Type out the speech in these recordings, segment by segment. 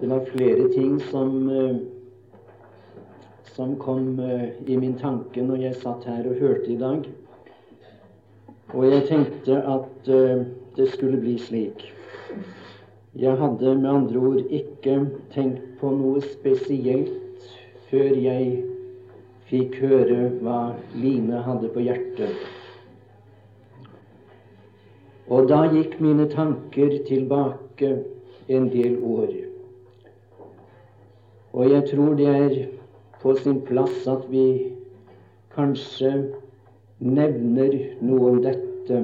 Det var flere ting som, eh, som kom eh, i min tanke når jeg satt her og hørte i dag. Og jeg tenkte at eh, det skulle bli slik. Jeg hadde med andre ord ikke tenkt på noe spesielt før jeg fikk høre hva Line hadde på hjertet. Og da gikk mine tanker tilbake en del år. Og jeg tror det er på sin plass at vi kanskje nevner noe om dette.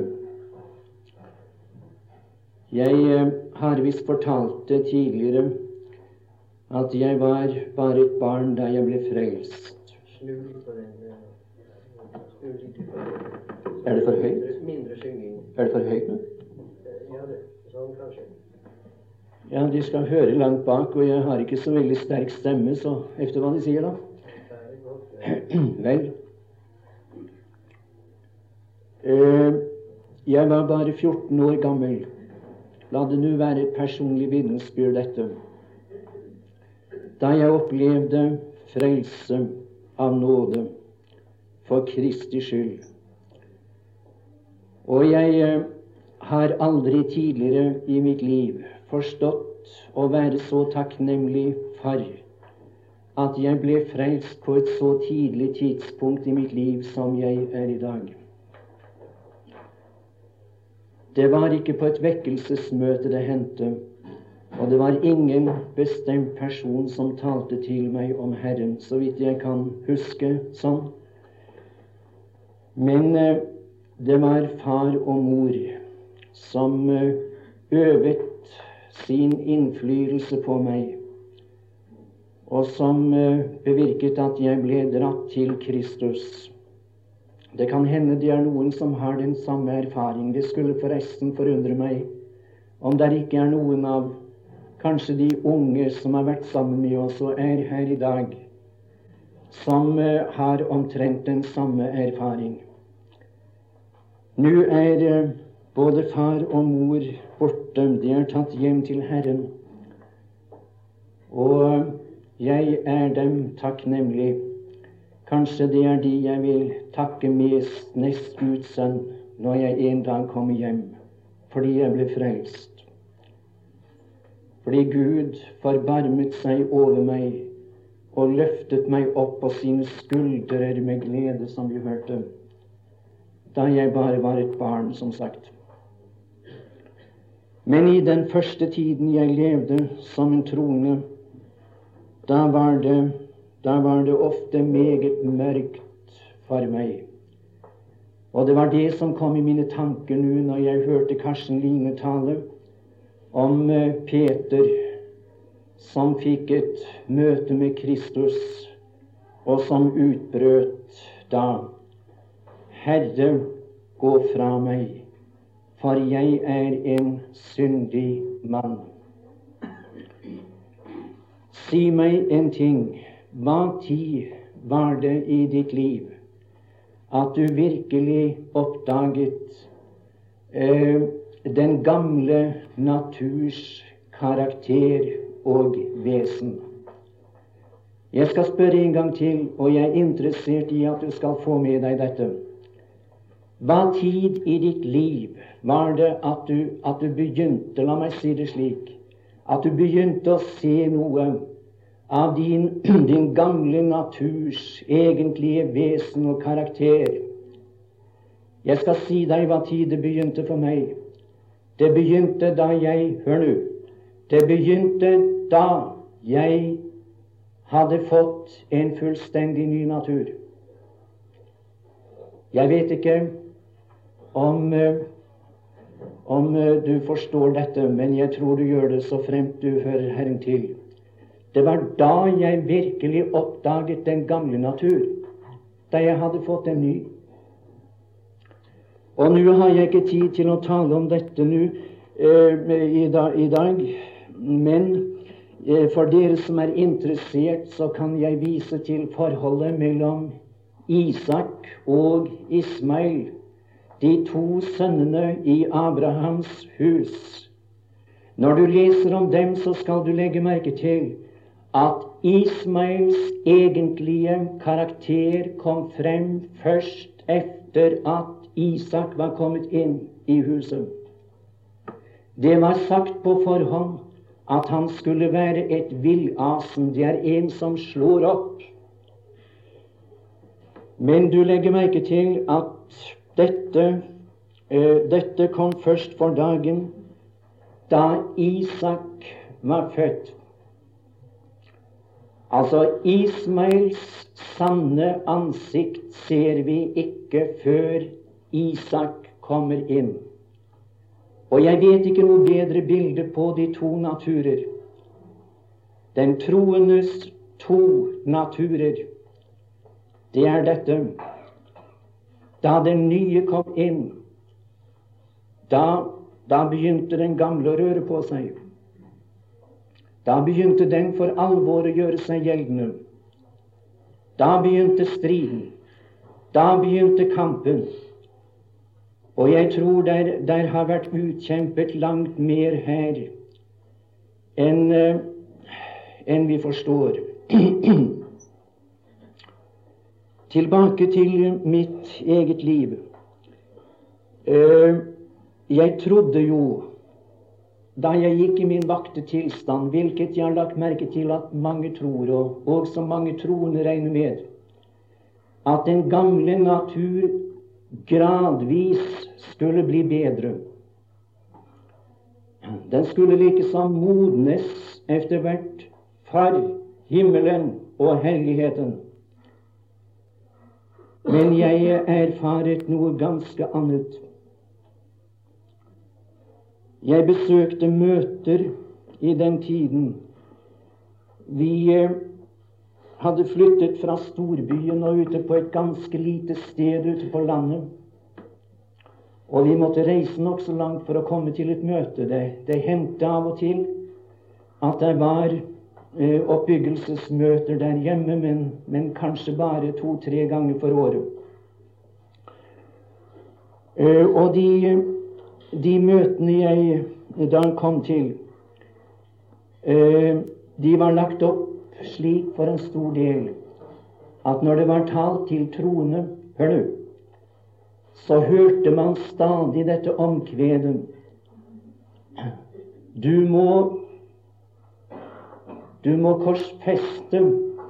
Jeg eh, har visst fortalt det tidligere at jeg var bare et barn da jeg ble frelst. Er det for høyt? Er det for høyt nå? Ja, de skal høre langt bak, og jeg har ikke så veldig sterk stemme, så efter hva de sier, da. Vel eh, Jeg var bare 14 år gammel. La det nå være et personlig vitnesbyrd, dette. Da jeg opplevde frelse av nåde for Kristi skyld. Og jeg eh, har aldri tidligere i mitt liv forstått å være så takknemlig for at jeg ble frelst på et så tidlig tidspunkt i mitt liv som jeg er i dag. Det var ikke på et vekkelsesmøte det hendte, og det var ingen bestemt person som talte til meg om Herren, så vidt jeg kan huske sånn. Men eh, det var far og mor som eh, øvet sin innflytelse på meg, og som eh, bevirket at jeg ble dratt til Kristus. Det kan hende det er noen som har den samme erfaring. Det skulle forresten forundre meg om det ikke er noen av kanskje de unge som har vært sammen med oss og er her i dag, som eh, har omtrent den samme erfaring. Nå er eh, både far og mor borte, de er tatt hjem til Herren. Og jeg er dem takknemlig. Kanskje det er de jeg vil takke mest nest Guds sønn når jeg en dag kommer hjem, fordi jeg ble frelst. Fordi Gud forbarmet seg over meg og løftet meg opp på sine skuldre med glede, som vi hørte, da jeg bare var et barn, som sagt. Men i den første tiden jeg levde som en troende, da var det, da var det ofte meget mørkt for meg. Og det var det som kom i mine tanker nå når jeg hørte Karsten Line tale om eh, Peter som fikk et møte med Kristus, og som utbrøt da Herre, gå fra meg for jeg er en syndig mann. Si meg en ting. Hva tid var det i ditt liv at du virkelig oppdaget eh, den gamle naturs karakter og vesen? Jeg skal spørre en gang til, og jeg er interessert i at du skal få med deg dette. Hva tid i ditt liv var det at du, at du begynte, la meg si det slik, at du begynte å se noe av din, din gamle naturs egentlige vesen og karakter? Jeg skal si deg hva tid det begynte for meg. Det begynte da jeg Hør nå. Det begynte da jeg hadde fått en fullstendig ny natur. Jeg vet ikke om, eh, om eh, du forstår dette, men jeg tror du gjør det så fremt du hører Herren til. Det var da jeg virkelig oppdaget den gamle natur, da jeg hadde fått en ny. Og nå har jeg ikke tid til å tale om dette nå eh, i, da, i, dag, men eh, for dere som er interessert, så kan jeg vise til forholdet mellom Isak og Ismail de to sønnene i Abrahams hus. Når du leser om dem, så skal du legge merke til at Ismaels egentlige karakter kom frem først etter at Isak var kommet inn i huset. Det var sagt på forhånd at han skulle være et villasen. Det er en som slår opp. Men du legger merke til at dette, uh, dette kom først for dagen da Isak var født. Altså Ismails sanne ansikt ser vi ikke før Isak kommer inn. Og jeg vet ikke noe bedre bilde på de to naturer. Den troendes to naturer. Det er dette. Da den nye kom inn, da, da begynte den gamle å røre på seg. Da begynte den for alvor å gjøre seg gjeldende. Da begynte striden. Da begynte kampen. Og jeg tror der, der har vært utkjempet langt mer her enn uh, enn vi forstår. Tilbake til mitt eget liv. Uh, jeg trodde jo, da jeg gikk i min vakte tilstand, hvilket jeg har lagt merke til at mange tror, og også mange troende regner med, at den gamle natur gradvis skulle bli bedre. Den skulle likesom modnes etter hvert for himmelen og helligheten. Men jeg erfaret noe ganske annet. Jeg besøkte møter i den tiden. Vi eh, hadde flyttet fra storbyen og ute på et ganske lite sted ute på landet. Og vi måtte reise nokså langt for å komme til et møte. Det, det hendte av og til at det var oppbyggelsesmøter der hjemme, men, men kanskje bare to-tre ganger for året. Eh, og de, de, møtene jeg da kom til, eh, de var lagt opp slik for en stor del at når det var talt til troende Hør nå så hørte man stadig dette omkvedet. Du må du må korsfeste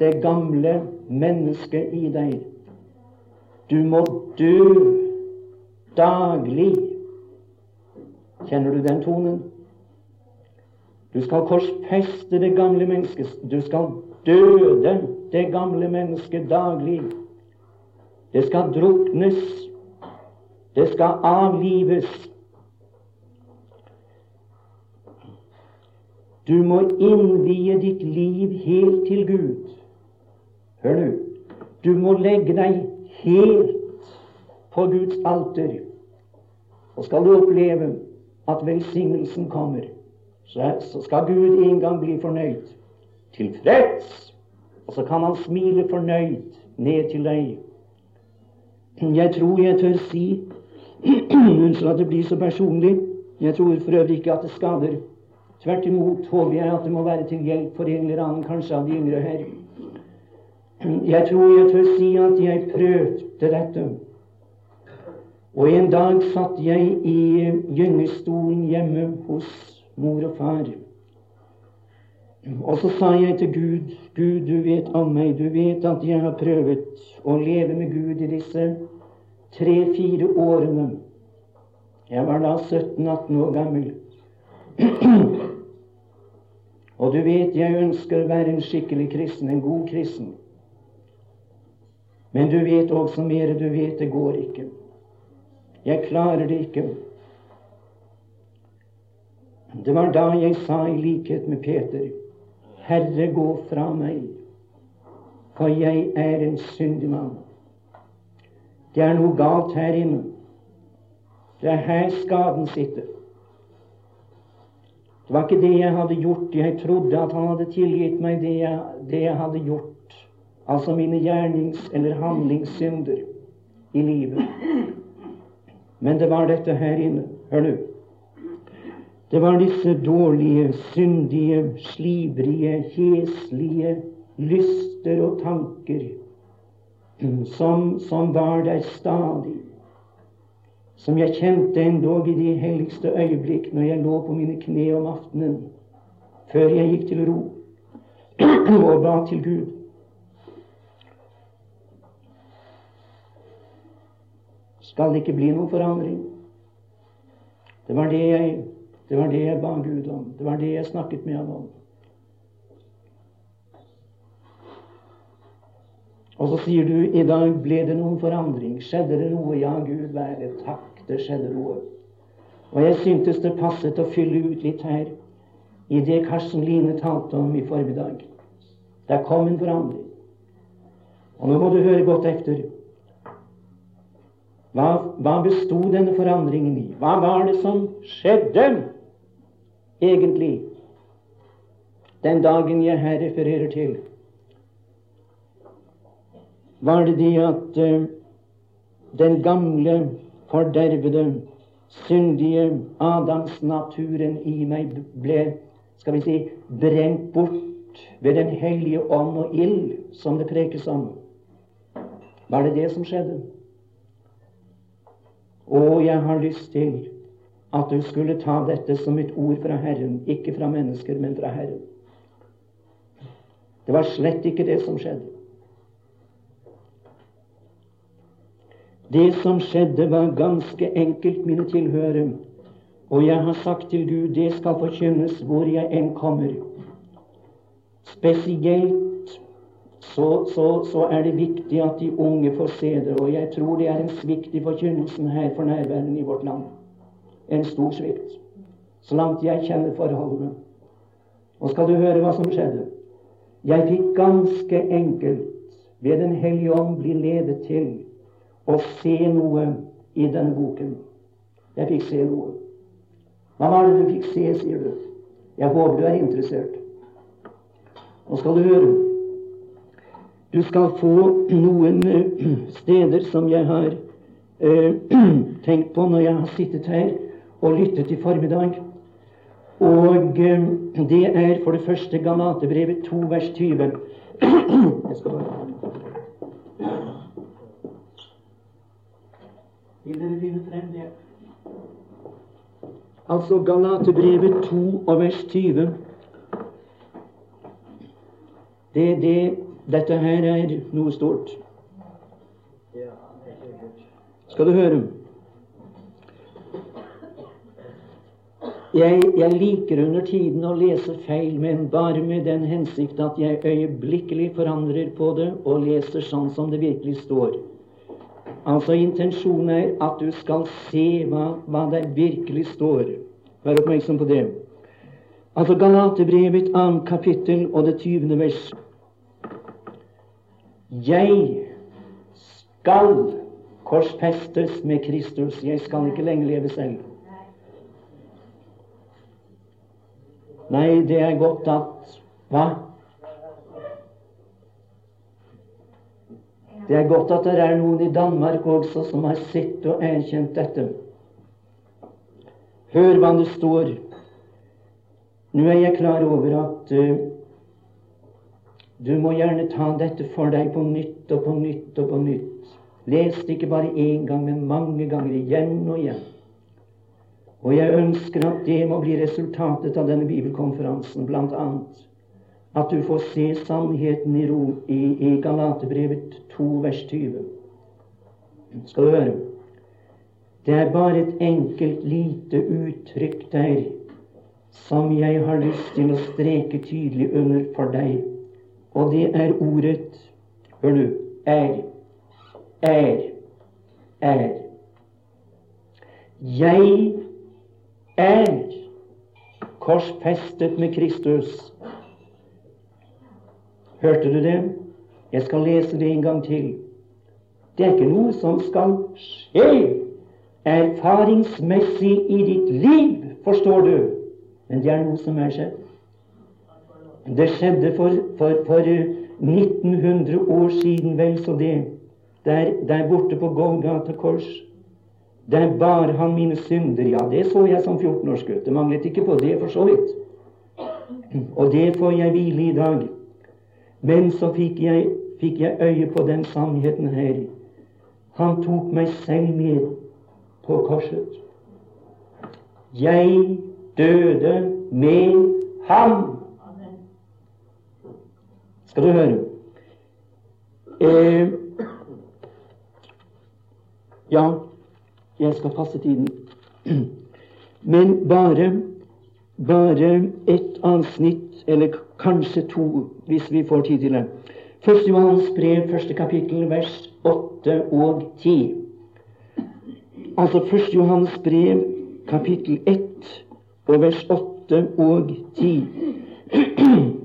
det gamle mennesket i deg. Du må dø daglig. Kjenner du den tonen? Du skal korsfeste det gamle mennesket. Du skal døde det gamle mennesket daglig. Det skal druknes. Det skal avlives. Du må innvie ditt liv helt til Gud. Hør nå. Du må legge deg helt på Guds alter. Og skal du oppleve at velsignelsen kommer så skal Gud en gang bli fornøyd. Tilfreds. Og så kan han smile fornøyd ned til deg. Jeg tror jeg tør si Unnskyld at det blir så personlig. Jeg tror for øvrig ikke at det skader. Tvert imot håper jeg at det må være til hjelp for en eller annen, kanskje av de yngre her. Jeg tror jeg tør si at jeg prøvde dette. Og en dag satt jeg i gyngestolen hjemme hos mor og far. Og så sa jeg til Gud, Gud, du vet om meg, du vet at jeg har prøvd å leve med Gud i disse tre-fire årene. Jeg var da 17-18 år gammel. Og du vet, jeg ønsker å være en skikkelig kristen, en god kristen. Men du vet også mer, du vet det går ikke. Jeg klarer det ikke. Det var da jeg sa i likhet med Peter, Herre, gå fra meg, for jeg er en syndig mann. Det er noe galt her inne. Det er her skaden sitter. Det var ikke det jeg hadde gjort. Jeg trodde at han hadde tilgitt meg det jeg, det jeg hadde gjort. Altså mine gjernings- eller handlingssynder i livet. Men det var dette her inne. Hør nå. Det var disse dårlige, syndige, slibrige, heslige lyster og tanker som, som var der stadig, som jeg kjente endog i de helligste øyeblikk når jeg lå på mine kne om aftenen, før jeg gikk til ro og ba til Gud. Skal det ikke bli noen forandring? Det var det jeg, det var det jeg ba Gud om. Det var det jeg snakket med ham om. Og så sier du i dag ble det noen forandring. Skjedde det noe? Ja, Gud være takk, det skjedde noe. Og jeg syntes det passet å fylle ut litt her i det Karsten Line talte om i formiddag. Der kom en forandring. Og nå må du høre godt etter. Hva, hva besto denne forandringen i? Hva var det som skjedde egentlig den dagen jeg her refererer til? Var det det at uh, den gamle, fordervede, syndige Adams naturen i meg ble skal vi si, brent bort ved Den hellige ånd og ild, som det prekes om. Var det det som skjedde? Og jeg har lyst til at du skulle ta dette som et ord fra Herren, ikke fra mennesker, men fra Herren. Det var slett ikke det som skjedde. Det som skjedde, var ganske enkelt, mine tilhørere. Og jeg har sagt til Gud, det skal forkynnes hvor jeg enn kommer. Spesielt så, så, så, er det viktig at de unge får se det. Og jeg tror det er en svikt i forkynnelsen her for nærværende i vårt land. En stor svikt. Så langt jeg kjenner forholdene. Og skal du høre hva som skjedde? Jeg fikk ganske enkelt ved Den hellige ånd bli ledet til å se noe i denne boken. Jeg fikk se noe. Hva var det du fikk se, sier du? Jeg håper du er interessert. Nå skal du høre. Du skal få noen uh, steder som jeg har eh, tenkt på når jeg har sittet her og lyttet i formiddag. Og eh, det er for det første Galatebrevet 2, vers 20. jeg skal bare Vil dere finne frem det? Altså Galatebrevet 2 og vers 20. Det er det Dette her er noe stort. Skal du høre? Jeg, jeg, liker under tiden å lese feil, men bare med den hensikt at jeg øyeblikkelig forandrer på det og leser sånn som det virkelig står. Altså Intensjonen er at du skal se hva, hva det virkelig står. Vær oppmerksom på det. Altså Galaterbrevet, 2. kapittel og det tyvende vers. Jeg skal korsfestes med Kristus. Jeg skal ikke lenger leve selv. Nei, det er godt at Hva? Det er godt at det er noen i Danmark også som har sett og erkjent dette. Hør hva det står. Nå er jeg klar over at uh, du må gjerne ta dette for deg på nytt og på nytt og på nytt. Les det ikke bare én gang, men mange ganger igjen og igjen. Og jeg ønsker at det må bli resultatet av denne bibelkonferansen, blant annet at du får se sannheten i, ro, i, i Galatebrevet 2, vers 20. Skal du høre? Det er bare et enkelt, lite uttrykk der som jeg har lyst til å streke tydelig under for deg. Og det er ordet Hør du er. Er. Er. Jeg er korsfestet med Kristus Hørte du det? Jeg skal lese det en gang til. Det er ikke noe som skal skje erfaringsmessig i ditt liv, forstår du. Men det er noe som er skjedd. Det skjedde for, for, for 1900 år siden, vel så det, der, der borte på Golgata kors. Der bar han mine synder. Ja, det så jeg som 14-årsgutt. Det manglet ikke på det, for så vidt. Og det får jeg hvile i dag. Men så fikk jeg, fikk jeg øye på den sannheten her. Han tok meg selv med på korset. Jeg døde med ham. Skal du høre. Eh, ja, jeg skal passe tiden. Men bare, bare et avsnitt, eller kanskje to, hvis vi får tid til det. Første Johans brev, første kapittel, vers 8 og 10. Altså Første Johans brev, kapittel 1 og vers 8 og 10.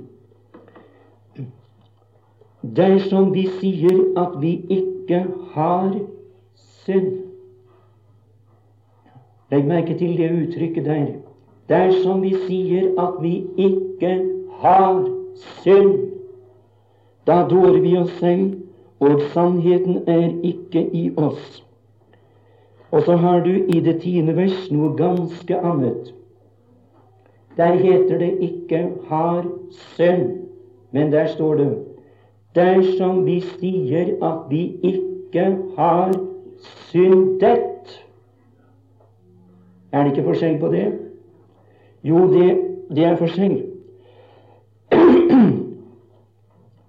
Dersom vi sier at vi ikke har synd Legg merke til det uttrykket der. Dersom vi sier at vi ikke har synd, da dår vi oss selv, og sannheten er ikke i oss. Og så har du i det tiende vers noe ganske annet. Der heter det ikke 'har synd', men der står det dersom vi sier at vi ikke har syndet. Er det ikke forskjell på det? Jo, det, det er forskjell.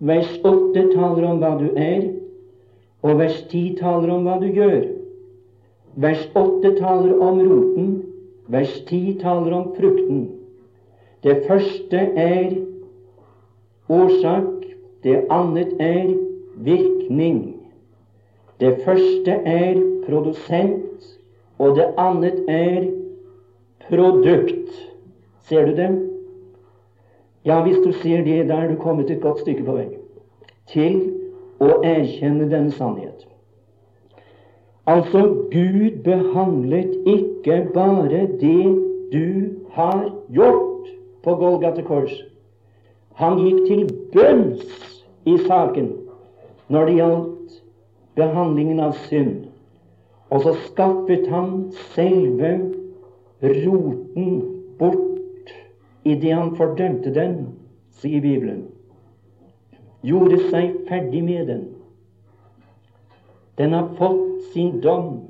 Vers 8 taler om hva du er, og vers 10 taler om hva du gjør. Vers 8 taler om roten, vers 10 taler om frukten. Det første er årsak, det annet er virkning. Det første er produsent, og det annet er produkt. Ser du det? Ja, hvis du ser det, da er du kommet et godt stykke på vei til å erkjenne denne sannhet. Altså, Gud behandlet ikke bare det du har gjort på Golgata kors. Han gikk til bunns i saken når det gjaldt behandlingen av synd. Og så skaffet han selve roten bort idet han fordømte den, sier Bibelen. Gjorde seg ferdig med den. Den har fått sin dom.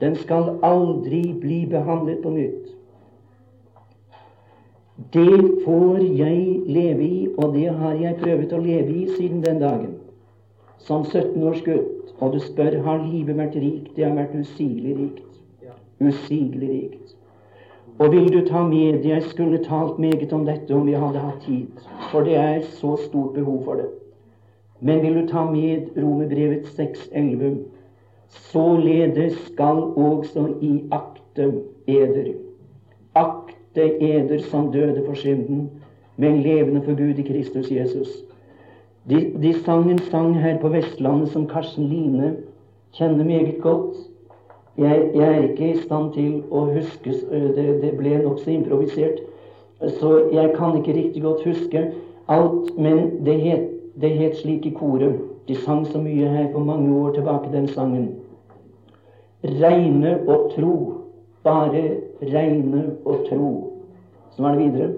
Den skal aldri bli behandlet på nytt. Det får jeg leve i, og det har jeg prøvd å leve i siden den dagen. Som 17 års gutt. Og du spør har livet vært rikt. Det har vært usigelig rikt. Usigelig rikt. Og vil du ta med Jeg skulle talt meget om dette om vi hadde hatt tid, for det er så stort behov for det. Men vil du ta med Romerbrevet 6,11? Således skal også i akte eder. Akte eder som døde for synden, men levende for Gud i Kristus Jesus. De, de sang en sang her på Vestlandet som Karsten Line kjenner meget godt. Jeg, jeg, er ikke i stand til å huske Det, det ble nokså improvisert, så jeg kan ikke riktig godt huske alt. Men det het, det het slik i koret. De sang så mye her for mange år tilbake, den sangen. Regne og tro. Bare regne og tro. Så var det videre.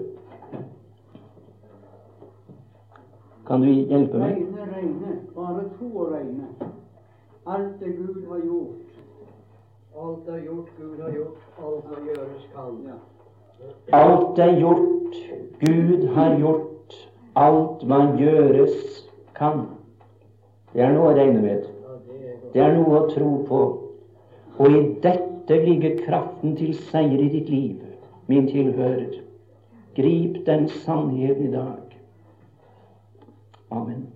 Kan du hjelpe meg? Regne, regne. Bare tro og regne. Alt det Gud har gjort. Alt er gjort, Gud har gjort, alt som gjøres kan. Ja. Alt er gjort, Gud har gjort, alt man gjøres kan. Det er noe å regne med. Det er. Det er noe å tro på. Og i dette ligger kraften til seier i ditt liv, min tilhører. Grip den sannheten i dag. Amen.